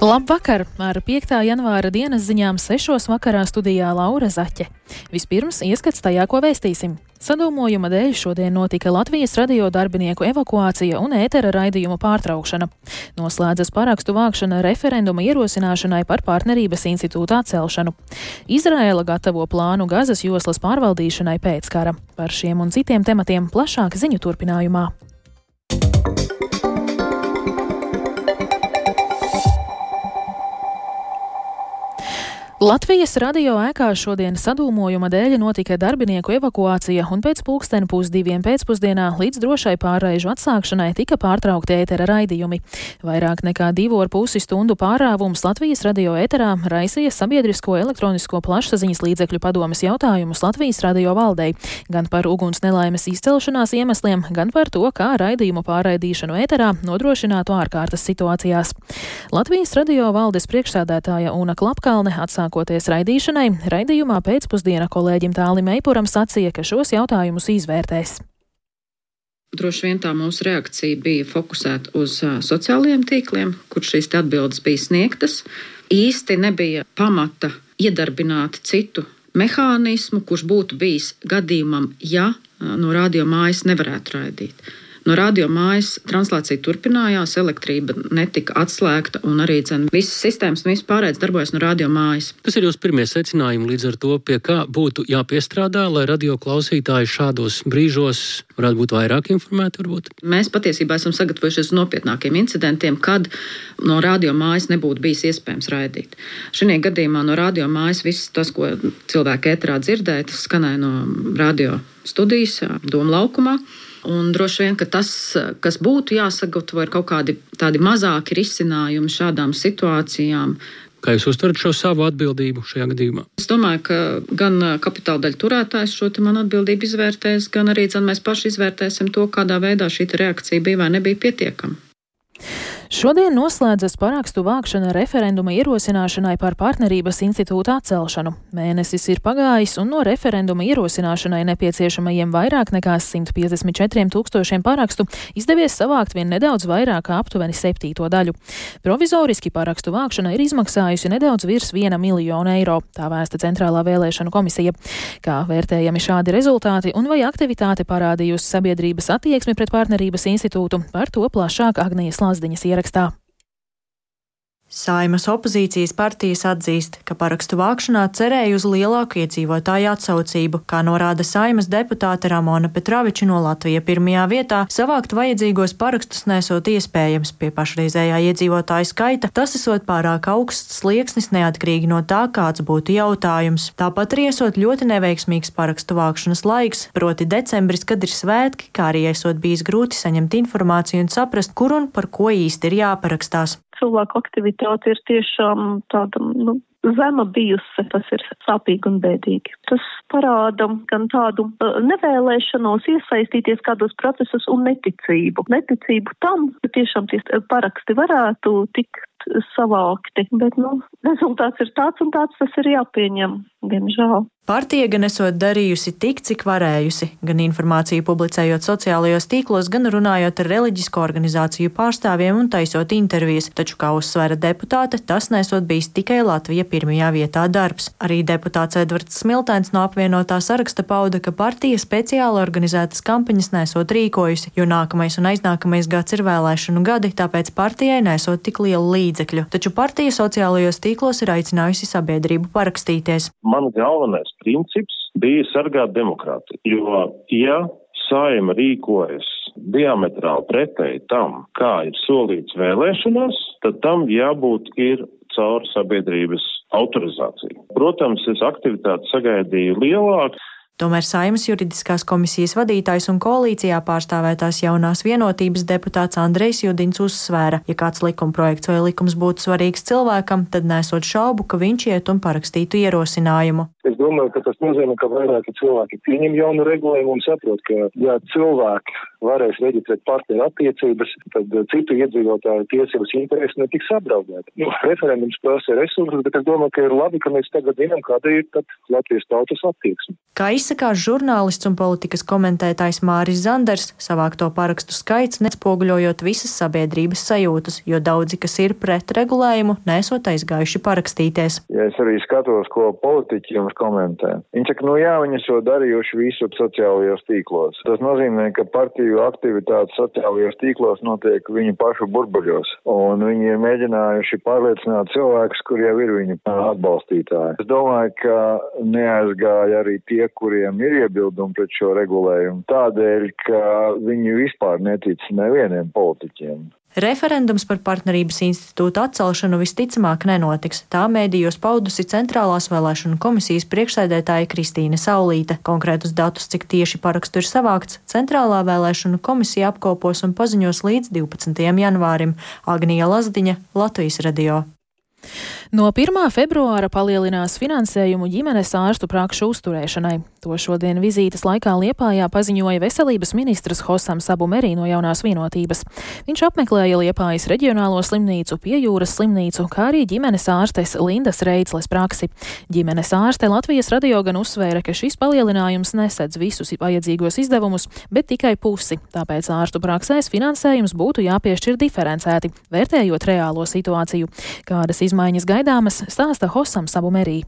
Labvakar! Ar 5. janvāra dienas ziņām 6. vakarā studijā Laura Zaķe. Vispirms ieskats tajā, ko vēstīsim. Sadūmojuma dēļ šodien notika Latvijas radio darbinieku evakuācija un ētera raidījumu pārtraukšana. Noslēdzas parakstu vākšana referenduma ierosināšanai par partnerības institūtu atcelšanu. Izraela gatavo plānu Gazas joslas pārvaldīšanai pēc kara. Par šiem un citiem tematiem plašāk ziņu turpinājumā. Latvijas radio ēkā šodien sadūmojuma dēļ notika darbinieku evakuācija, un pēc pulksteni pusdiviem pēcpusdienā līdz drošai pārraižu atsākšanai tika pārtraukti ētera raidījumi. Vairāk nekā divu ar pusi stundu pārāvums Latvijas radio ēterā raisīja sabiedrisko elektronisko plašsaziņas līdzekļu padomas jautājumus Latvijas radio valdei, gan par uguns nelaimes izcelšanās iemesliem, gan par to, kā raidījumu pārraidīšanu ēterā nodrošinātu ārkārtas situācijās. Latvijas radio valdes priekšsādētāja Una Klapkalne atsāka Sākoties raidīšanai, raidījumā pēcpusdienā kolēģim Tālim Eipuram sacīja, ka šos jautājumus izvērtēs. Droši vien tā mūsu reakcija bija fokusēta uz sociālajiem tīkliem, kur šīs atbildes bija sniegtas. Īsti nebija pamata iedarbināt citu mehānismu, kurš būtu bijis gadījumam, ja no radio mājas nevarētu raidīt. No radio mājas translācija turpinājās, elektrība netika atslēgta un arī dzen, visas sistēmas un viss pārējais darbojas no radio mājas. Kas ir jūsu pirmie secinājumi līdz ar to, pie kā būtu jāpiestrādā, lai radio klausītāji šādos brīžos varētu būt vairāk informēti? Varbūt? Mēs patiesībā esam sagatavojušies nopietnākiem incidentiem, kad no radio mājas nebūtu bijis iespējams raidīt. Šajā gadījumā no radio mājas viss tas, ko cilvēki ētrā dzirdēja, tas skanēja no radio studijas, Doma laukumā. Un droši vien, ka tas, kas būtu jāsagatavo, ir kaut kādi tādi mazāki risinājumi šādām situācijām. Kā jūs uztverat šo savu atbildību šajā gadījumā? Es domāju, ka gan kapitāla daļu turētājs šo manu atbildību izvērtēs, gan arī dzen, mēs paši izvērtēsim to, kādā veidā šī reakcija bija vai nebija pietiekama. Šodien noslēdzas parakstu vākšana referenduma ierosināšanai par partnerības institūtu atcelšanu. Mēnesis ir pagājis, un no referenduma ierosināšanai nepieciešamajiem vairāk nekā 154 tūkstošiem parakstu izdevies savākt vien nedaudz vairāk kā aptuveni septīto daļu. Provizoriski parakstu vākšana ir izmaksājusi nedaudz virs viena miljona eiro, tā vēsta Centrālā vēlēšanu komisija. Kā vērtējami šādi rezultāti un vai aktivitāte parādījusi sabiedrības attieksmi pret partnerības institūtu, par to plašāk Agnijas Lazdiņas ierakstā ierakstā. Saimas opozīcijas partijas atzīst, ka parakstu vākšanā cerēja uz lielāku iedzīvotāju atsaucību, kā norāda Saimas deputāte Ramona Petraviča no Latvija pirmajā vietā. Savākt vajadzīgos parakstus nesot iespējams pie pašreizējā iedzīvotāju skaita, tas esot pārāk augsts slieksnis neatkarīgi no tā, kāds būtu jautājums. Tāpat arī esot ļoti neveiksmīgs parakstu vākšanas laiks, proti decembris, kad ir svētki, kā arī esot bijis grūti saņemt informāciju un saprast, kur un par ko īsti ir jāparakstās cilvēku aktivitāte ir tiešām tāda, nu, zema bijusi, tas ir sāpīgi un bēdīgi. Tas parāda gan tādu uh, nevēlēšanos iesaistīties kādos procesos un neticību. Neticību tam, ka tiešām tie paraksti varētu tikt savākti, bet, nu, rezultāts ir tāds un tāds, tas ir jāpieņem, diemžēl. Partija gan esot darījusi tik, cik varējusi, gan informāciju publicējot sociālajos tīklos, gan runājot ar reliģisko organizāciju pārstāvjiem un taisot intervijas, taču, kā uzsvēra deputāte, tas nesot bijis tikai Latvija pirmajā vietā darbs. Arī deputāts Edvards Smiltēns no apvienotā saraksta pauda, ka partija speciāli organizētas kampaņas nesot rīkojusi, jo nākamais un aiznākamais gads ir vēlēšanu gadi, tāpēc partijai nesot tik lielu līdzekļu. Taču partija sociālajos tīklos ir aicinājusi sabiedrību parakstīties. Man galvenais princips bija sargāt demokrātiju. Jo, ja saima rīkojas diametrāli pretēji tam, kā ir solīts vēlēšanās, tad tam jābūt ir caur sabiedrības autorizāciju. Protams, es aktivitāti sagaidīju lielāku. Tomēr Saimas juridiskās komisijas vadītājs un koalīcijā pārstāvētās jaunās vienotības deputāts Andrejs Judins uzsvēra, ja kāds likumprojekts vai likums būtu svarīgs cilvēkam, tad nesot šaubu, ka viņš iet un parakstītu ierosinājumu. Es domāju, ka tas nozīmē, ka vairāki cilvēki pieņem jaunu regulējumu un saprot, ka ja cilvēki varēs reģistrēt partneru attiecības, tad citu iedzīvotāju tiesības intereses netiks apdraudēti. Nu, referendums prasa resursus, bet es domāju, ka ir labi, ka mēs tagad zinām, kāda ir Latvijas tautas attieksme. Kā izsakās žurnālists un politikas komentētājs Māris Zanders, savākto parakstu skaits nespoguļojot visas sabiedrības sajūtas, jo daudzi, kas ir pret regulējumu, nesot aizgājuši parakstīties. Ja es arī skatos, ko politiķi jums komentē, viņi saka, nu jā, viņi to darījuši visu sociālajos tīklos. Tas nozīmē, ka partiju aktivitāte sociālajos tīklos notiek viņu pašu burbuļos, un viņi ir mēģinājuši pārliecināt cilvēkus, kur jau ir viņu atbalstītāji. Es domāju, ka neaizgāja arī tie, kuriem ir iebildumi pret šo regulējumu, tādēļ, ka viņi vispār netic nevieniem politiķiem. Referendums par partnerības institūtu atcelšanu visticamāk nenotiks. Tā mēdījos paudusi Centrālās vēlēšanu komisijas priekšsēdētāja Kristīne Saulīte. Konkrētus datus, cik tieši parakstu ir savākts, Centrālā vēlēšanu komisija apkopos un paziņos līdz 12. janvārim. Agnija Lazdiņa, Latvijas radio. No 1. februāra palielinās finansējumu ģimenes ārstu prakšu uzturēšanai. To šodien vizītes laikā Liepājā paziņoja veselības ministrs Hosam Sabu Merī no jaunās vienotības. Viņš apmeklēja Liepājas reģionālo slimnīcu, piejūras slimnīcu, kā arī ģimenes ārstes Lindas Reicles praksi. Ģimenes ārste Latvijas radio gan uzsvēra, ka šis palielinājums nesedz visus vajadzīgos izdevumus, bet tikai pusi. Tāpēc ārstu praksēs finansējums būtu jāpiešķir diferencēti, vērtējot reālo situāciju. Kādas izmaiņas gaidāmas, stāsta Hosam Sabu Merī.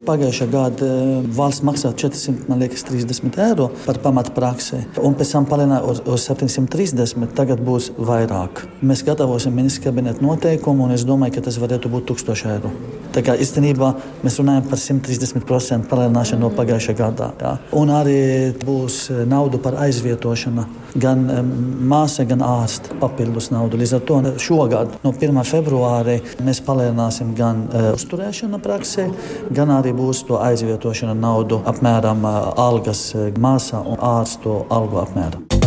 Pagājušā gada eh, valsts maksā 430 eiro par pamatpraksi, un pēc tam palielināja uz, uz 730. Tagad būs vairāk. Mēs gatavosim ministra kabineta noteikumu, un es domāju, ka tas varētu būt 1000 eiro. Tā kā īstenībā mēs runājam par 130% palielināšanu no pagājušā gada. Jā. Un arī būs eh, nauda par aizvietošanu. Gan eh, māsa, gan ārsts papildus naudu. Līdz ar to šogad, no 1. februāra, mēs palielināsim gan uzturēšanu praksē, gan arī arī būs to aizvietošana naudu apmēram algas māsā un ārstu algu apmēram.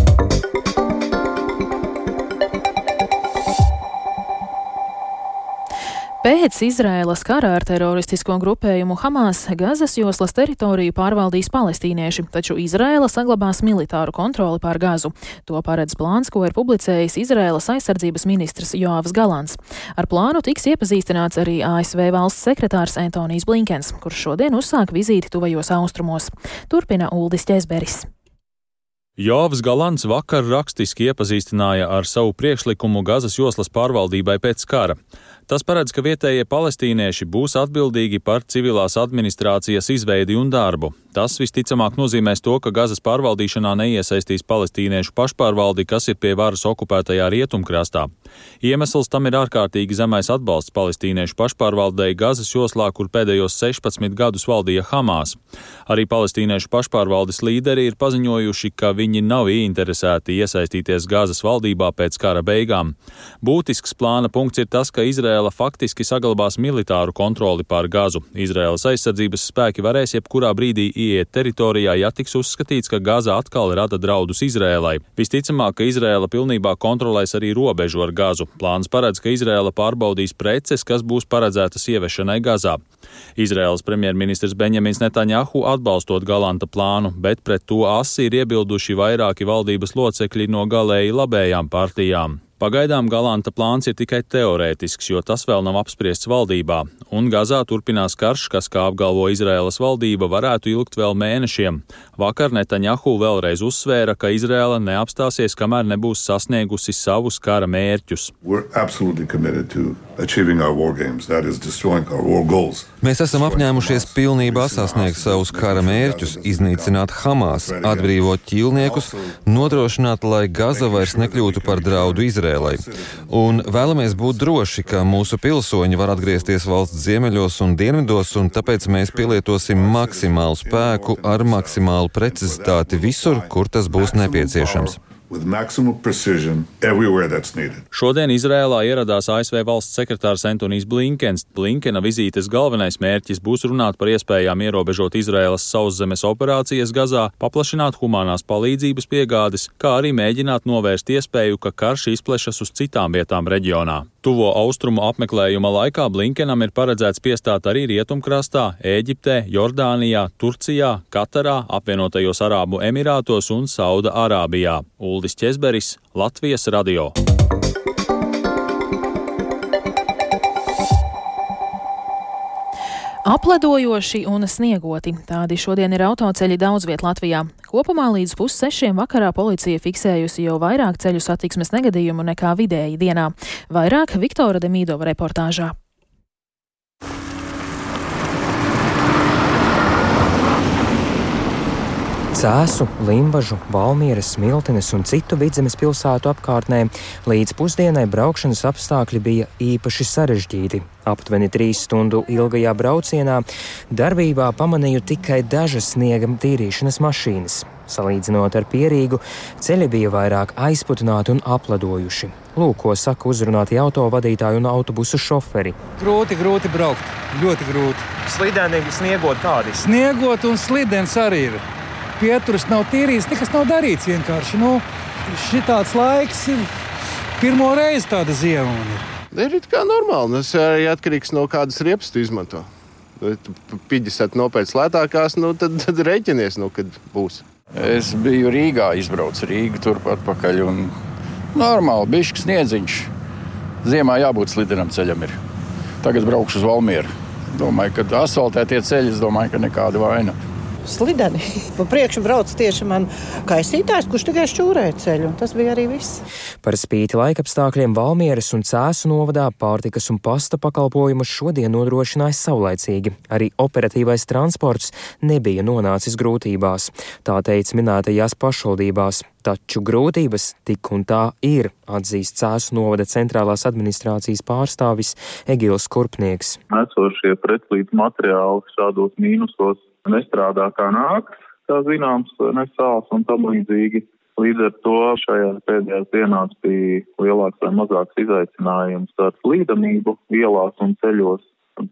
Pēc Izraēlas kara ar teroristisko grupējumu Hamas Gazas joslas teritoriju pārvaldīs palestīnieši, taču Izraēla saglabās militāru kontroli pār Gazu. To paredz plāns, ko ir publicējis Izraēlas aizsardzības ministrs Joavs Galants. Ar plānu tiks iepazīstināts arī ASV valsts sekretārs Antonijs Blinkens, kurš šodien uzsāk vizīti tuvajos austrumos. Turpina Uldis Ķezberis. Jāvis Galants vakar rakstiski iepazīstināja ar savu priekšlikumu Gazas joslas pārvaldībai pēc kara. Tas paredz, ka vietējie palestīnieši būs atbildīgi par civilās administrācijas izveidi un darbu. Tas visticamāk nozīmēs to, ka Gazas pārvaldīšanā neiesaistīs palestīniešu pašpārvaldi, kas ir pie varas okupētajā rietumkrastā. Iemesls tam ir ārkārtīgi zemais atbalsts palestīniešu pašpārvaldei Gazas joslā, kur pēdējos 16 gadus valdīja Hamas. Arī palestīniešu pašpārvaldes līderi ir paziņojuši, ka viņi nav ieinteresēti iesaistīties Gazas valdībā pēc kara beigām. Būtisks plāna punkts ir tas, ka Izraela Izrēla faktiski saglabās militāru kontroli pār Gazu. Izrēlas aizsardzības spēki varēs jebkurā brīdī ieiet teritorijā, ja tiks uzskatīts, ka Gaza atkal rada draudus Izrēlai. Visticamāk, ka Izrēla pilnībā kontrolēs arī robežu ar Gazu. Plāns paredz, ka Izrēla pārbaudīs preces, kas būs paredzētas ieviešanai Gazā. Izraels premjerministrs Benjamins Netanjahu atbalstot Galanta plānu, bet pret to asi ir iebilduši vairāki valdības locekļi no galēji labējām partijām. Pagaidām Galanta plāns ir tikai teorētisks, jo tas vēl nav apspriests valdībā, un Gazā turpinās karš, kas, kā apgalvo Izraēlas valdība, varētu ilgt vēl mēnešiem. Vakar Netanjahu vēlreiz uzsvēra, ka Izraela neapstāsies, kamēr nebūs sasniegusi savus kara mērķus. Mēs esam apņēmušies pilnībā sasniegt savus kara mērķus, iznīcināt Hamas, atbrīvot ķīlniekus, nodrošināt, lai Gaza vairs nekļūtu par draudu Izrēlai. Un vēlamies būt droši, ka mūsu pilsoņi var atgriezties valsts ziemeļos un dienvidos, un tāpēc mēs pielietosim maksimālu spēku ar maksimālu precizitāti visur, kur tas būs nepieciešams. Šodien Izrēlā ieradās ASV valsts sekretārs Antonijs Blinkens. Blinkena vizītes galvenais mērķis būs runāt par iespējām ierobežot Izrēlas sauszemes operācijas Gazā, paplašināt humanās palīdzības piegādes, kā arī mēģināt novērst iespēju, ka karš izplešas uz citām vietām reģionā. Tuvo austrumu apmeklējuma laikā Blinkenam ir paredzēts piestāt arī Rietumkrastā, Ēģiptē, Jordānijā, Turcijā, Katarā, apvienotajos Arābu Emirātos un Sauda Arābijā. Uldis Česberis, Latvijas radio. Apledojoši un sniegoti. Tādi šodien ir autoceļi daudz viet Latvijā. Kopumā līdz pussešiem vakarā policija fiksējusi jau vairāk ceļu satiksmes negadījumu nekā vidēji dienā. Vairāk Viktora Demīdova reportāžā. Cēsu, Limbažu, Valmieras, Smiltenes un citu vidzemes pilsētu apkārtnē līdz pusdienai braukšanas apstākļi bija īpaši sarežģīti. Aptuveni trīs stundu ilgajā braucienā darbībā pamanīju tikai dažas sniega tīrīšanas mašīnas. Salīdzinot ar pierīgu, ceļi bija vairāk aizputināti un apladojuši. Lūk, ko saka uzrunāti autovadītāji un autobusu šoferi. Grūti, grūti braukt, ļoti grūti. Slideni, sniegot kādi? Sniegot un slidens arī ir pieturas nav tīrīts, nekas nav darīts. Vienkārši nu, šitāds laiks ir pirmo reizi tāda ziema. Ir kā normāli. Tas arī atkarīgs no kādas riepas tu izmanto. 50 nopēc lētākās, nu, tad, tad rēķinies, nu, kad būs. Es biju Rīgā, izbraucu Rīgā, turp atpakaļ. Un normāli, bišķi sniedziņš. Ziemā jābūt slidenam ceļam. Ir. Tagad braukšu uz Valmieru. Domāju, ka asfaltētie ceļi, es domāju, ka nekāda vaina slideni. Pa priekšu brauc tieši man kaisītājs, kurš tikai šķūrēja ceļu, tas bija arī viss. Par spīti laikapstākļiem Valmieras un Cēsu novadā pārtikas un pasta pakalpojumus šodien nodrošināja saulaicīgi. Arī operatīvais transports nebija nonācis grūtībās. Tā teica minētajās pašvaldībās. Taču grūtības tik un tā ir, atzīst Cēsu novada centrālās administrācijas pārstāvis Egils Kurpnieks. Esošie pretlīdz materiāli šādos mīnusos nestrādā kā nāks, kā zināms, nesāls un tam līdzīgi. Līdz ar to šajās pēdējās dienās bija lielāks vai mazāks izaicinājums ar slīdamību ielās un ceļos,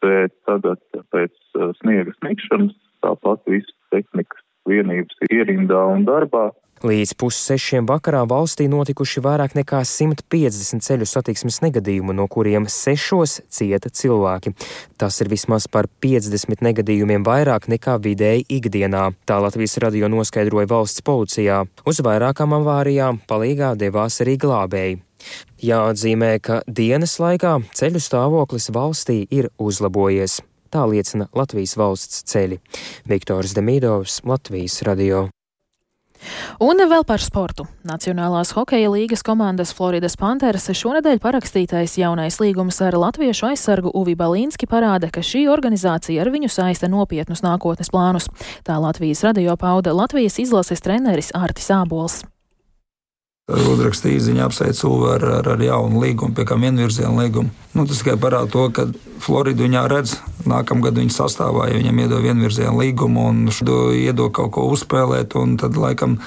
bet tagad pēc uh, sniega sniegšanas tāpat visas tehnikas vienības ir ierindā un darbā. Līdz pussešiem vakarā valstī notikuši vairāk nekā 150 ceļu satiksmes negadījumu, no kuriem sešos cieta cilvēki. Tas ir vismaz par 50 negadījumiem vairāk nekā vidēji ikdienā, tā Latvijas radio noskaidroja valsts policijā. Uz vairākām avārijām palīgā devās arī glābēji. Jāatzīmē, ka dienas laikā ceļu stāvoklis valstī ir uzlabojies. Tā liecina Latvijas valsts ceļi. Viktors Demīdovs, Latvijas radio. Un vēl par sportu. Nacionālās hokeja līgas komandas Floridas Panthers šonadēļ parakstītais jaunais līgums ar latviešu aizsargu Uvi Balīnski parāda, ka šī organizācija ar viņu saista nopietnus nākotnes plānus. Tā Latvijas radio pauda Latvijas izlases treneris Ārtis Ābols. Uzrakstīja īziņā apsveicu ar, ar, ar jaunu līgumu, pie kā vienvirziena līgumu. Nu, tas tikai parāda to, ka Florida viņā redz nākamgad viņa sastāvā, ja viņam iedod vienvirziena līgumu un iedod kaut ko uzspēlēt, un tad laikam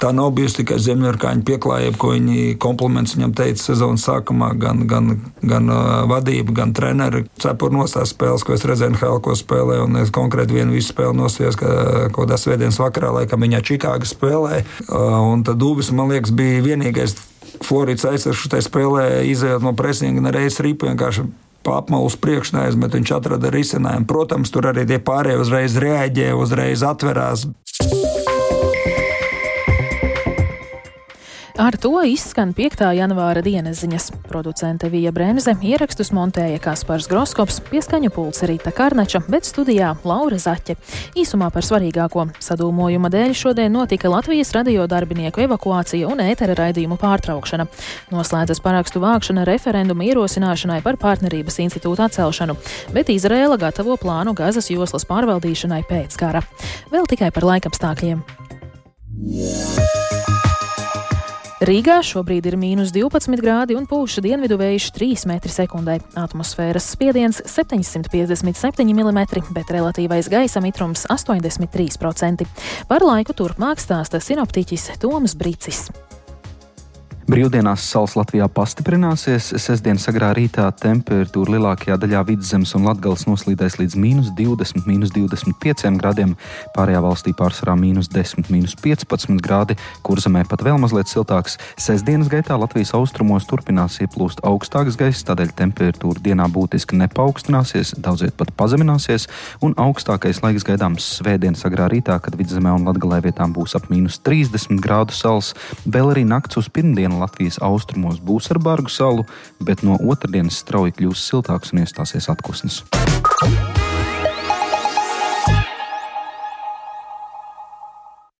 Tā nav bijusi tikai zemnieku pieklājība, ko viņi kompliments viņam teica sezonas sākumā. Gan, gan, gan uh, vadība, gan treneri cepuri nostās spēles, ko es redzēju, NHL, ko spēlēju. Un es konkrēti vienu visu spēli nostājos, ka kaut kādā svētdienas vakarā, laikam viņā Čikāga spēlē. Uh, un tad Dubis, man liekas, bija vienīgais Floridas aizsargs šajā spēlē, izējot no presinga, nereiz ripu vienkārši apmalu uz priekšu neaizmet. Viņš atrada risinājumu. Protams, tur arī tie pārējie uzreiz reaģē, uzreiz atverās. Ar to izskan 5. janvāra dienas ziņas. Producente Vija Bremse ierakstus montēja Kaspars Groskops, pieskaņu pults Rīta Karnača, bet studijā Laura Zaķe. Īsumā par svarīgāko sadūmojuma dēļ šodien notika Latvijas radio darbinieku evakuācija un ētera raidījumu pārtraukšana. Noslēdzas parakstu vākšana referenduma ierosināšanai par partnerības institūtu atcelšanu, bet Izraela gatavo plānu Gazas joslas pārvaldīšanai pēc kara. Vēl tikai par laikapstākļiem. Yeah. Rīgā šobrīd ir mīnus 12 grādi un pūša dienvidu vējš 3 m2. Atmosfēras spiediens 757 mm, bet relatīvais gaisa mitrums 83%. Par laiku turpmāk stāsta sinoptiķis Toms Brīcis. Brīvdienās salas Latvijā pastiprināsies. Sestdien sagrā rītā temperatūra lielākajā daļā vidzemes un latgales noslīdēs līdz mīnus 20, mīnus 25 grādiem, pārējā valstī pārsvarā mīnus 10, mīnus 15 grādi, kur zemē pat vēl mazliet siltāks. Sestdienas gaitā Latvijas austrumos turpinās ieplūst augstāks gaiss, tādēļ temperatūra dienā būtiski nepaukstināsies, daudziet pat pazemināsies, un augstākais laiks gaidāms svētdienas agrā rītā, kad vidzemē un latgalē vietām būs ap mīnus 30 grādu sals, vēl arī nakts uz pirmdienu diena Latvijas austrumos būs ar bargu salu, bet no otrdienas strauji kļūs siltāks un iestāsies atpūsnes.